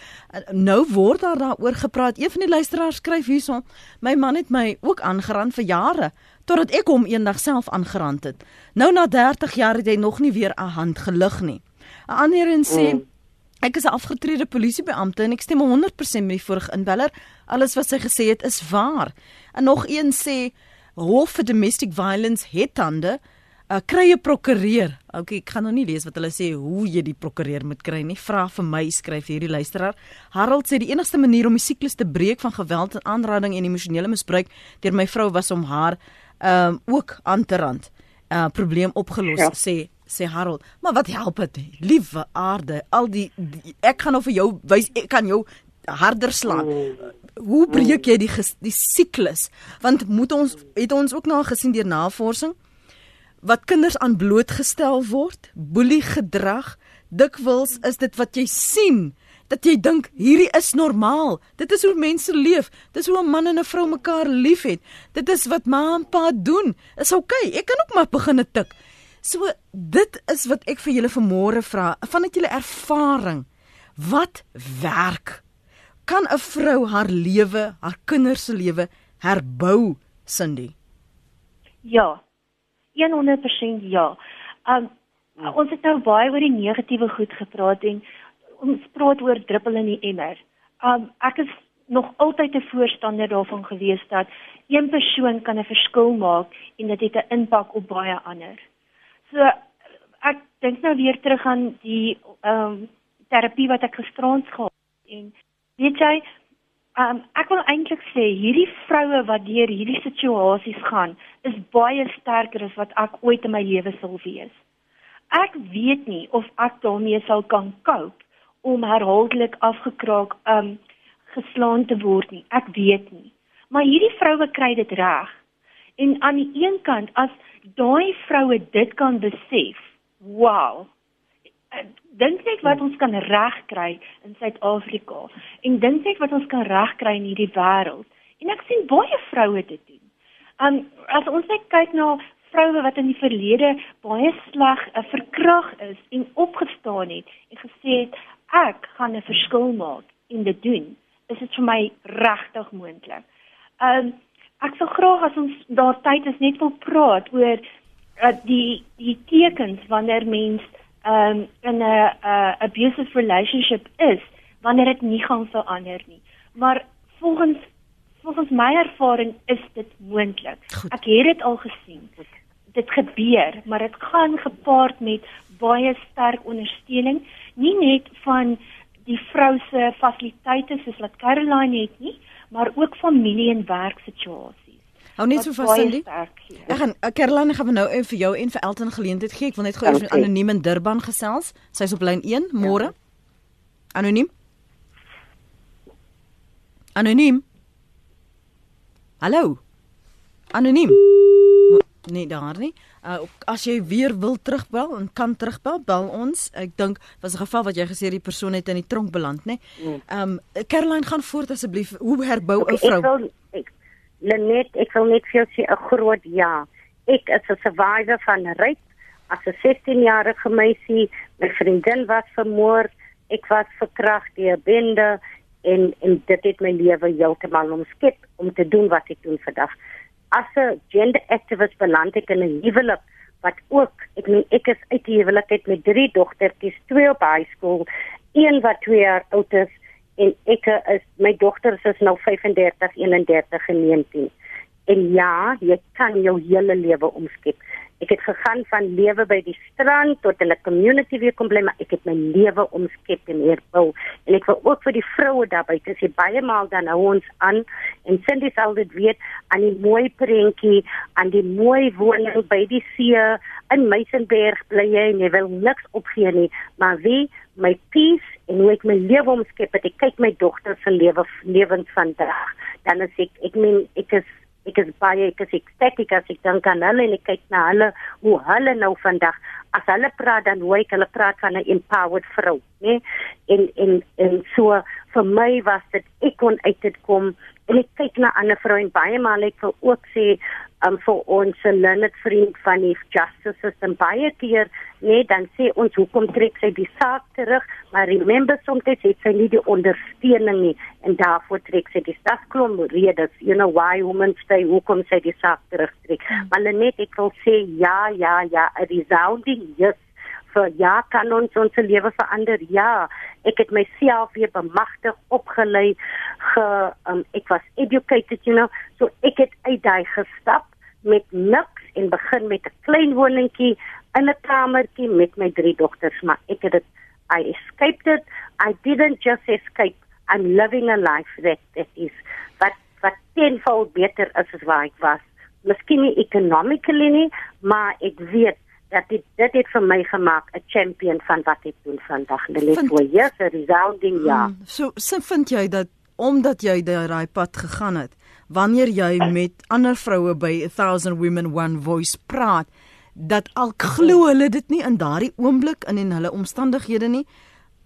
Nou word daar daaroor gepraat. Een van die luisteraars skryf hierson: "My man het my ook aangeraan vir jare totdat ek hom eendag self aangeraan het. Nou na 30 jaar het hy nog nie weer 'n hand gelig nie." 'n Ander een sê mm. Ek is 'n afgetrede polisiebeampte en ek stem 100% met die vorige inbeller. Alles wat sy gesê het is waar. En nog een sê Hof vir Domestic Violence het hande uh, kry 'n prokureur. Okay, ek gaan nou nie lees wat hulle sê hoe jy die prokureur moet kry nie. Vra vir my skryf hierdie luisteraar. Harold sê die enigste manier om die siklus te breek van geweld en aanranding en emosionele misbruik deur my vrou was om haar ehm um, ook aan te rand. Uh probleem opgelos ja. sê sê Harold. Maar wat help dit? Liewe aarde, al die, die ek gaan nou vir jou wys ek kan jou harder slaan. Mm. Hoe breek jy die die siklus? Want moet ons het ons ook nou gesien deur navorsing wat kinders aan blootgestel word, boelie gedrag, dikwels is dit wat jy sien dat jy dink hierdie is normaal. Dit is hoe mense leef. Dis hoe 'n man en 'n vrou mekaar liefhet. Dit is wat ma en pa doen. Is oukei. Okay. Ek kan ook maar begin tik. So dit is wat ek vir julle vanmôre vra, vanuit julle ervaring. Wat werk? kan 'n vrou haar lewe, haar kinders se lewe herbou, Cindy? Ja. 100% ja. Um ons het nou baie oor die negatiewe goed gepraat en ons praat oor druppel in die emmer. Um ek is nog altyd 'n voorstander daarvan gewees dat een persoon kan 'n verskil maak en dit het 'n impak op baie ander. So ek dink nou weer terug aan die um terapie wat ek gisterand gehad en Weet jy, um, ek wil eintlik sê hierdie vroue wat deur hierdie situasies gaan, is baie sterker as wat ek ooit in my lewe sal wees. Ek weet nie of ek daarmee sal kan cope om herhaaldelik afgekraak um geslaan te word nie. Ek weet nie. Maar hierdie vroue kry dit reg. En aan die een kant as daai vroue dit kan besef, wow, dink net wat ons kan regkry in Suid-Afrika en dink net wat ons kan regkry in hierdie wêreld. En ek sien baie vroue dit doen. Um as ons net kyk na vroue wat in die verlede baie sleg uh, verkrag is en opgestaan het en gesê het ek gaan 'n verskil maak en dit doen, is dit vir my regtig moontlik. Um ek sou graag as ons daar tyd is net wil praat oor uh, die die tekens wanneer mens um, in 'n uh, abusive relationship is wanneer dit nie gaan verander nie. Maar volgens volgens my ervaring is dit moontlik. Ek het dit al gesien. Dit gebeur, maar dit gaan gepaard met baie sterk ondersteuning, nie net van die vrou se fasiliteite soos wat Caroline het nie, maar ook familie en werksituasies. Hou net so vas Cindy. Ek gaan uh, Caroline gaan nou en vir jou en vir Elton geleentheid gee. Ek wil net gou okay. anoniem in Durban gesels. Sy's op lyn 1. Môre. Ja. Anoniem. Anoniem. Hallo. Anoniem. Nee, daar nie. Uh, as jy weer wil terugbel en kan terugbel, bel ons. Ek dink was 'n geval wat jy gesê die persoon het in die tronk beland, nê? Nee. Ehm um, Caroline gaan voort asseblief. Hoe herbou 'n okay, vrou? Ek wil ek, Lenet, ek wil net vir jou sê 'n groot ja. Ek is 'n survivor van rape. As 'n 16-jarige meisie, my vriendin was vermoor, ek was verkragt deur bende en en dit het my lewe heeltemal omskep om te doen wat ek doen vandag. As 'n gender activist beland ek in 'n huwelik wat ook ek meen ek is uit die huwelik uit met drie dogtertjies, twee op high school, een wat 2 jaar oud is en ek is my dogters is nou 35, 31 en 19. En ja, jy kan jou hele lewe omskep. Ek het gegaan van lewe by die strand tot in 'n community weer kom bly, maar ek het my lewe omskep en herbou. En ek wil ook vir die vroue daar buite sê baie maal dan hou ons aan en Cindy sal dit weet aan die mooi prentjie, aan die mooi woning by die see in Meisenberg bly jy en jy wil niks opgee nie, maar wie my peace en hoe ek my lewe omskep het. Ek kyk my dogter se lewe lewens vandag. Dan is ek ek meen ek is ek is baie ek is ecstatic as ek dink aan hulle en ek kyk na hulle hoe hulle nou vandag as hulle praat dan hoe ek hulle praat van 'n empowered vrou, né? En en en so vir my was dit ek kon uit dit kom en ek kyk na ander vroue baie maal ek wil ook sê um, vir ons Leonard vriend van die justice system baie keer nee dan sê ons hoekom trek sy die saak terug maar remember soms het sy nie die ondersteuning nie en daarvoor trek sy die stafklom redes you know why women stay hoekom sy die saak terugtrek mm. maar net ek wil sê ja ja ja a resounding yes vir ja kan ons ons lewe verander? Ja ek het myself weer bemagtig opgelei ge um, ek was educated you know. So ek het uit daai gestap met niks en begin met 'n klein woningkie in 'n kamertjie met my drie dogters maar ek het dit I escaped it. I didn't just escape. I'm living a life that that is wat wat tenfold beter is as waar ek was. Miskien nie economically nie maar ek weet dat dit dit het vir my gemaak 'n champion van wat ek doen vandag. Net voor years a resounding ja. Hmm, so sin vind jy dat omdat jy daai pad gegaan het wanneer jy met ander vroue by 1000 women one voice praat dat al glo hulle dit nie in daardie oomblik in en hulle omstandighede nie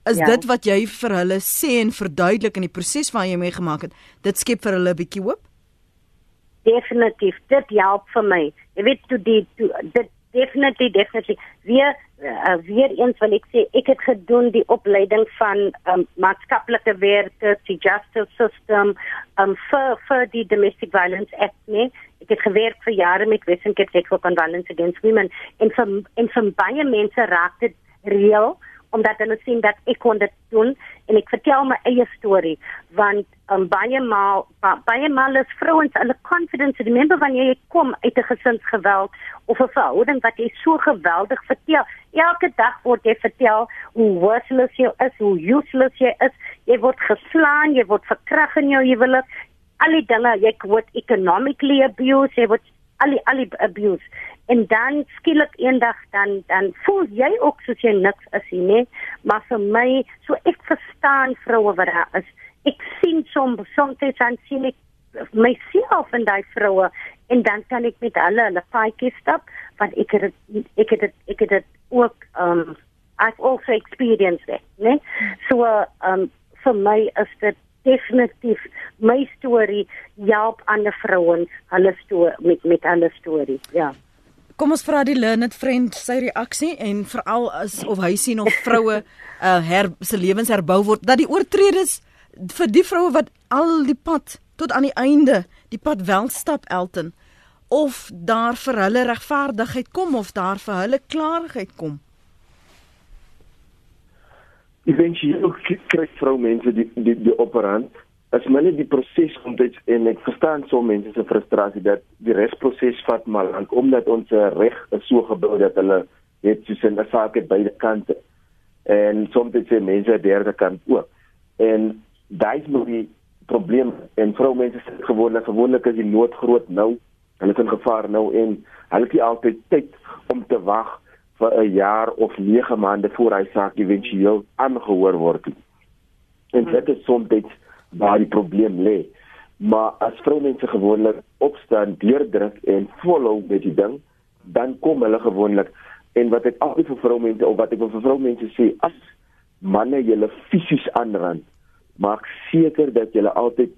is ja. dit wat jy vir hulle sê en verduidelik in die proses wat jy mee gemaak het dit skep vir hulle 'n bietjie hoop? Definitief dit help vir my. Jy weet toe die toe dit definitely definitely. Weer uh, weer eens wil ek sê ek het gedoen die opleiding van um, maatskaplike werkers die justice system um, vir vir die domestic violence act nee ek het gewerk vir jare met Wesentlik Sexual Violence Against Women en vir en vir baie mense raak dit reël omdat hulle sien dat ek kon dit doen en ek vertel my eie storie want um, baie maal ba, baie maal is vrouens hulle confidence remember wanneer jy kom uit 'n gesinsgeweld of 'n verhouding wat jy so geweldig vertel. Elke dag word jy vertel hoe worthless jy is hoe useless jy is. Jy word geslaan jy word verkrag in jou huwelik. Al die dinge jy word economically abused jy word al die al die abuse en dan skielik eendag dan dan voel jy ook soos jy niks is nie, nee? maar vir my, so ek verstaan vroue wat daar is. Ek sien soms soms dan sien ek myself in daai vroue en dan kan ek met hulle hulle paadjie stap want ek het ek het ek het dit ook um I've also experienced it? Nee? So um vir my is dit definitief my storie help ander vrouens hulle storie met met hulle storie. Ja. Kom ons vra die learned friend sy reaksie en veral as of hy sien of vroue uh <laughs> her se lewens herbou word dat die oortredes vir die vroue wat al die pad tot aan die einde die pad wel stap Elton of daar vir hulle regverdigheid kom of daar vir hulle klarigheid kom. Eventueel kry vroumense die die die operant as hulle die proses dit en ek verstaan so mense se frustrasie dat die regsproses vat maar lank omdat ons reg is so gebou dat hulle net soos 'n saak het beide kante. En soms dit se mense derde kant ook. En daai is nog die probleem en vrou mense sê gewoonlik gewoonlik is die nood groot nou hulle is in gevaar nou en hulle het nie altyd tyd om te wag vir 'n jaar of 9 maande voor hy saak éventueel aangehoor word en dit is soms waar die probleem lê. Maar as vroumense gewoonlik opstaan, deurdruk en volhou met die ding, dan kom hulle gewoonlik en wat ek altyd vir vroumense of wat ek vir vroumense sê, as manne julle fisies aanrand, maak seker dat julle altyd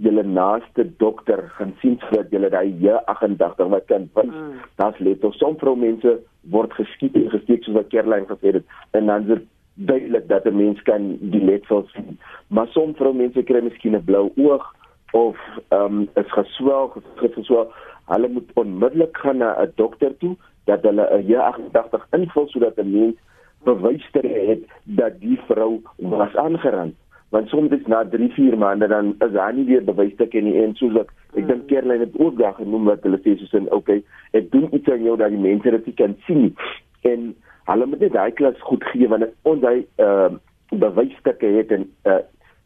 julle naaste dokter gaan sien sodat julle daai J88 wat kan wins. Mm. Das lê tot som vroumense word geskiet en gesteek soos wat Kerlyn gesê het en dan is duidelik dat 'n mens kan die letsel sien. Maar soms vrou mense kry miskien 'n blou oog of ehm um, is geswel, geswel. Hulle moet onmiddellik gaan na 'n dokter toe dat hulle 'n J88 invul sodat 'n mens bewys ter het dat die vrou was aangerand. Want soms is na 3, 4 maande dan is daar nie weer bewysstukke nie en soos ek ek dink Kerlyn het ook daar genoem wat hulle sê soos in okay, ek doen iets aan jou dat die mense dit kan sien. En hulle moet net daai klas goed gee want ons ehm uh, bewysstukke het en uh,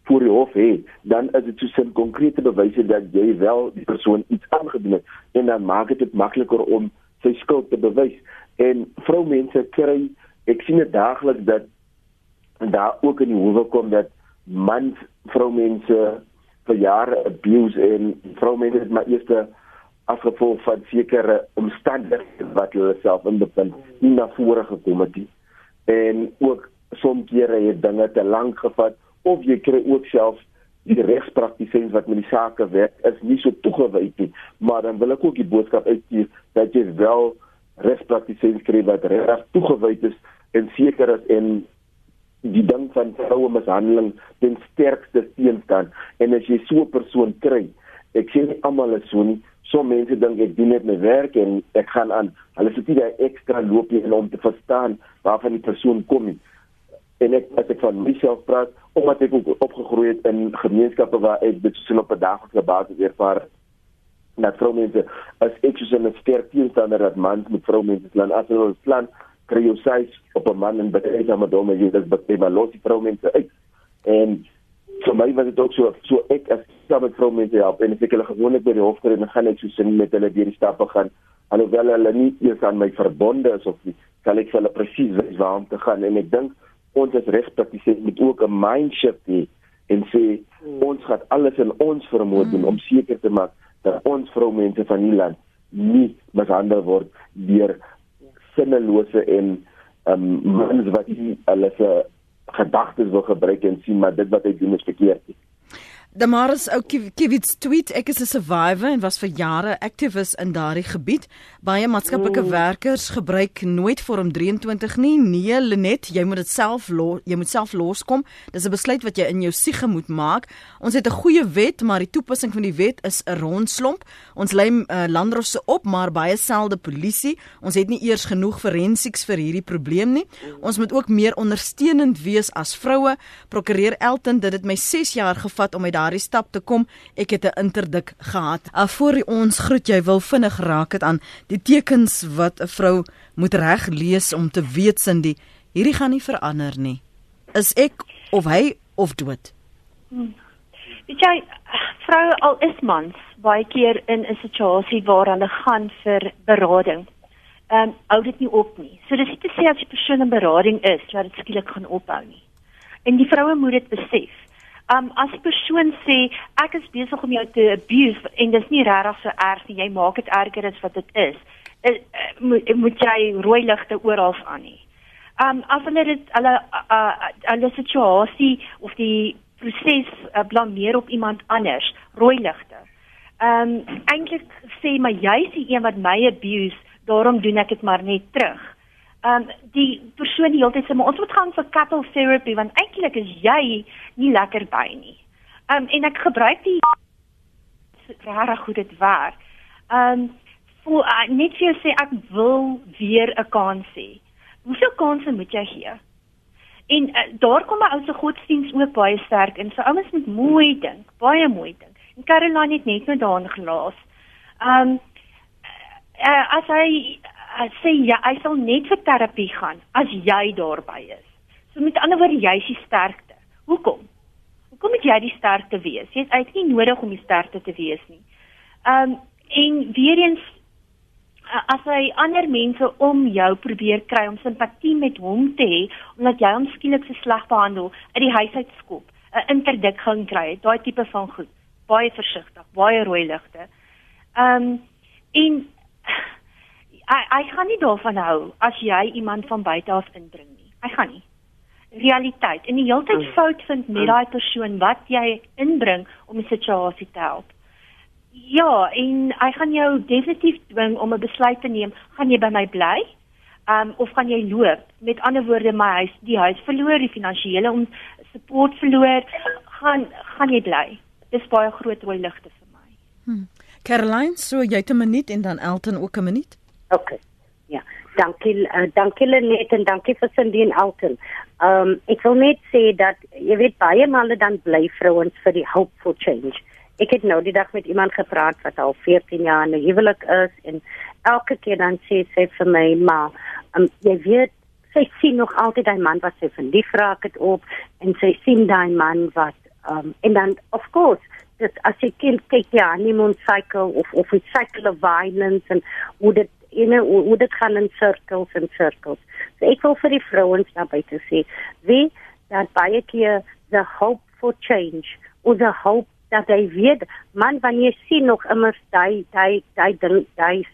voor die hof het dan is dit so 'n konkrete bewyse dat jy wel die persoon iets aangedoen het en dan maak dit dit makliker om sy skuld te bewys. En vroumense kry ek sien dit daagliks dat daar ook in die howe kom dat mans vroumense vir jare abuse en vroumense het maar eers as gevolg van sekere omstandighede wat hulle self in bevind nie na vore gekom het nie. En ook soms kere het dinge te lank gevat of jy kry ook self die regspraktisyns wat met die sake werk is nie so toegewyd nie, maar dan wil ek ook die boodskap uitstuur dat jy wel regspraktisyns kry wat reg toegewyd is en seker is en die ding van vroue mishandeling ten sterkste teenstaan en as jy so 'n persoon kry ek sê nie almal is so nie so mense dink ek doen net my werk en ek gaan aan. Hulle sit nie daai ekstra loopie om te verstaan waarvan die persoon kom nie. En ek as ek van myself praat omdat ek ook opgegroei het in gemeenskappe waar ek dit so op 'n daglikse basis ervaar dat vroumense as ek so 'n sterk teenstander dat mans met vroumense plan as hulle plan kry jy sies op 'n man en baie dan maar dan jy dit baie maar los die vroumense uit. En vir my was dit ook so so ek as saam met vroumense help en ek hulle gewoonlik by die hof kry en gaan ek so sin met hulle deur die stappe gaan. Alhoewel hulle nie eers aan my verbonde is of nie kan ek hulle presies wys waar om te gaan. En ek dink ons as regspraktiseerders moet ook 'n mindset hê en sê ons gaan alles in ons vermoë doen om seker te maak dat ons vroumense van die land nie mishandel word deur sinnelose en um mans wat nie hulle gedagtes wil gebruik en sien maar dit wat hy doen is verkeerd. Damaris ou Kiewits tweet ek is 'n survivor en was vir jare aktivis in daardie gebied. Baie maatskaplike mm. werkers gebruik nooit vorm 23 nie. Nee, Lenet, jy moet dit self jy moet self loskom. Dis 'n besluit wat jy in jou siege moet maak. Ons het 'n goeie wet, maar die toepassing van die wet is 'n rondslomp. Ons lei uh, landrosse op, maar baie selde polisie. Ons het nie eers genoeg forensics vir hierdie probleem nie. Ons moet ook meer ondersteunend wees as vroue. Prokureur Elton, dit het my 6 jaar gevat om my daardie stap te kom. Ek het 'n interdik gehad. Alvoor ons groet jy wil vinnig raak dit aan die tekens wat 'n vrou moet reg lees om te weet sin die hierdie gaan nie verander nie. Is ek of hy of dood? Hmm. Weet jy vrou al is mans baie keer in 'n situasie waar hulle gaan vir berading. Ehm um, hou dit nie op nie. So dis nie te sê as 'n persoon in berading is dat dit skielik gaan ophou nie. En die vroue moet dit besef. Um as 'n persoon sê ek is besig om jou te abuse en dis nie regtig so erg nie, jy maak dit erger as wat dit is. Uh, moet moet jy rooi ligte oral aan nie. Um as hulle dit hulle uh, hulle situasie of die proses uh, blameer op iemand anders, rooi ligte. Um eintlik sê maar jy is die een wat my abuse, daarom doen ek dit maar net terug um, die persoon die hele tyd sê maar ons moet gaan vir cattle therapy want eintlik is jy nie lekker by nie. Um en ek gebruik die rare goed dit werk. Um voel uh, net jou sê ek wil weer 'n kans hê. Hoeveel kansse moet jy gee? En uh, daar kom my ou se godsdiens ook baie sterk in. So ouens moet mooi dink, baie mooi dink. En Caroline het net nou daarin gelaas. Um uh, as hy uh, sê ja, hy sal net vir terapie gaan as jy daarby is. So met ander woorde, jy is die sterkste. Hoekom? Hoekom moet jy die sterkste wees? Jy het eintlik nie nodig om die sterkste te wees nie. Ehm um, en weer eens as hy ander mense om jou probeer kry om simpatie met hom te hê omdat jy hom skielik so sleg behandel, uit die huis uit skop, 'n interdik gaan kry, daai tipe van goed. Baie versigtig, baie rooi ligte. Ehm um, en Hy hy gaan nie daarvan hou as jy iemand van buite af indring nie. Hy gaan nie. Realiteit. En die hele tyd mm. fout vind met daai persoon wat jy inbring om 'n situasie te help. Ja, en hy gaan jou definitief dwing om 'n besluit te neem. Gaan jy by my bly? Um of gaan jy loop? Met ander woorde, my huis, die huis verloor, die finansiële om support verloor, gaan gaan jy bly? Dis baie groot rooi ligte vir my. Hm. Caroline, so jy het 'n minuut en dan Elton ook 'n minuut. Okay. Ja. Dankie uh, dankie Lenet en dankie vir Sindien Alton. Ehm um, ek wil net sê dat jy weet baie male dan bly vrouens vir die hope for change. Ek het nou die dag met iemand gepraat wat al 14 jaar in 'n huwelik is en elke keer dan sê sy vir my maar um, jy weet sy sien nog altyd daai man wat sy verlief raak het op en sy sien daai man wat um, en dan of course dit as jy kyk ja honeymoon cycle of of 'n cycle of violence en hoe dit you know hoe dit gaan in cirkels en cirkels. So ek wil vir die vrouens naby te sê, wie dat baie keer the hope for change or the hope dat hy weet man wanneer jy sien nog immers daai daai daai ding daai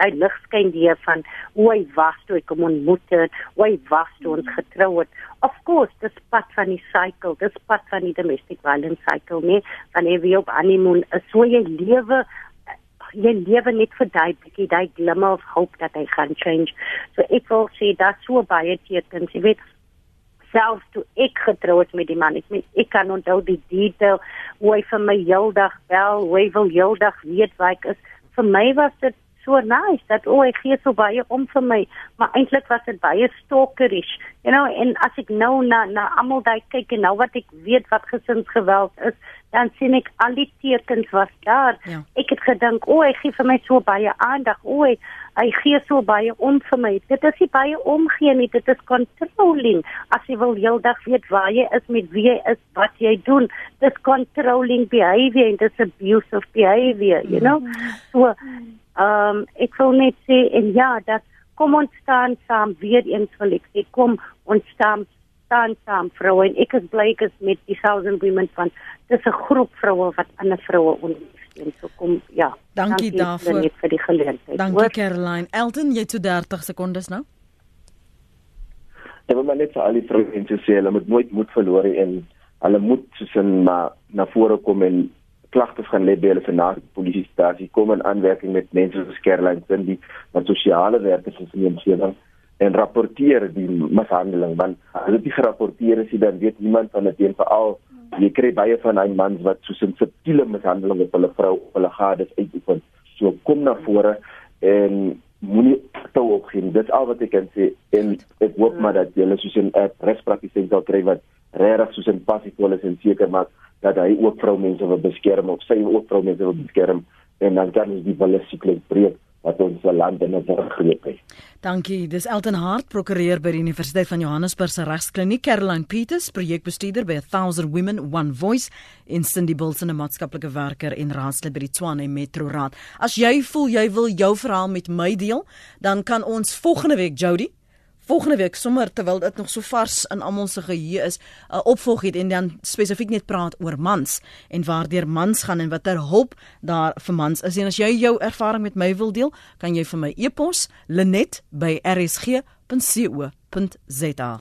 daai lig skyn die van hoe hy was toe ek hom ontmoet het, hoe hy was toe ons getrou het. Of course, dis pad van die cycle, dis pad van die domestic violence cycle, nee, wanneer jy op honeymoon so jy lewe jy lewe net vir daai bietjie daai glimmer of hope dat hy gaan change. So ek wil sê dat so baie tekens, jy weet selfs toe ek getroud met die man, ek meen ek kan onthou die detail hoe hy vir my heeldag bel, hoe hy wil heeldag weet waar ek is. Vir my was dit so nice dat o, oh, hy gee so baie om vir my, maar eintlik was dit baie stalkerish. You know, en as ek nou na na almal daai kyk en nou wat ek weet wat gesinsgeweld is, dan sien ek al die tekens was daar. Ja. Ek het gedink, o, oh, hy gee vir my so baie aandag. O, oh, hy gee so baie om vir my. Dit is nie baie omgee nie, dit is controlling. As jy wil heeldag weet waar jy is, met wie jy is, wat jy doen, dis controlling behavior and dis abusive behavior, you know? So Ehm um, ek wil net sê en ja, dat kom ons staan saam weer eens wil ek sê kom ons staan staan saam vroue en ek is bly ek is met die thousand women van dis 'n groep vroue wat ander vroue ondersteun. So kom ja. Dankie, dankie daarvoor vir die geleentheid. Dankie Hoor? Caroline. Elton, jy het so 30 sekondes nou. Ek wil maar net vir al die vroue sê hulle moet nooit moed verloor en hulle moet soos in na na vore kom en klagtes gaan lê by hulle vanaand polisiestasie kom in aanwerking met mense soos Caroline Cindy wat sosiale werkers is in die omgewing en rapporteer die mishandeling want as dit nie gerapporteer is dan weet niemand van dit en veral jy kry baie van daai mans wat so 'n subtiele mishandeling op hulle vrou of hulle gades uitoefen. So kom na vore en moenie toe opgee dit al wat ek kan sê en ek hoop maar dat julle soos 'n regspraktisyn sal kry wat regtig soos 'n passief wil is en seker maak dat hy ook vroumense wil beskerm of sy ook vroumense wil beskerm en dan kan ons die balisiklus breek wat ons land in 'n vergreep het. Dankie. Dis Elton Hart, prokureur by die Universiteit van Johannesburg se regskliniek, Caroline Peters, projekbestuurder by 1000 Women One Voice, en Cindy Bulls, 'n maatskaplike werker en raadslid by die Tshwane Metro Raad. As jy voel jy wil jou verhaal met my deel, dan kan ons volgende week Jody volgende week sommer terwyl dit nog so vars in almal se geheue is, 'n uh, opvolg het en dan spesifiek net praat oor mans en waardeur mans gaan en watter hulp daar vir mans is. En as jy jou ervaring met my wil deel, kan jy vir my e-pos linet@rsg.co.za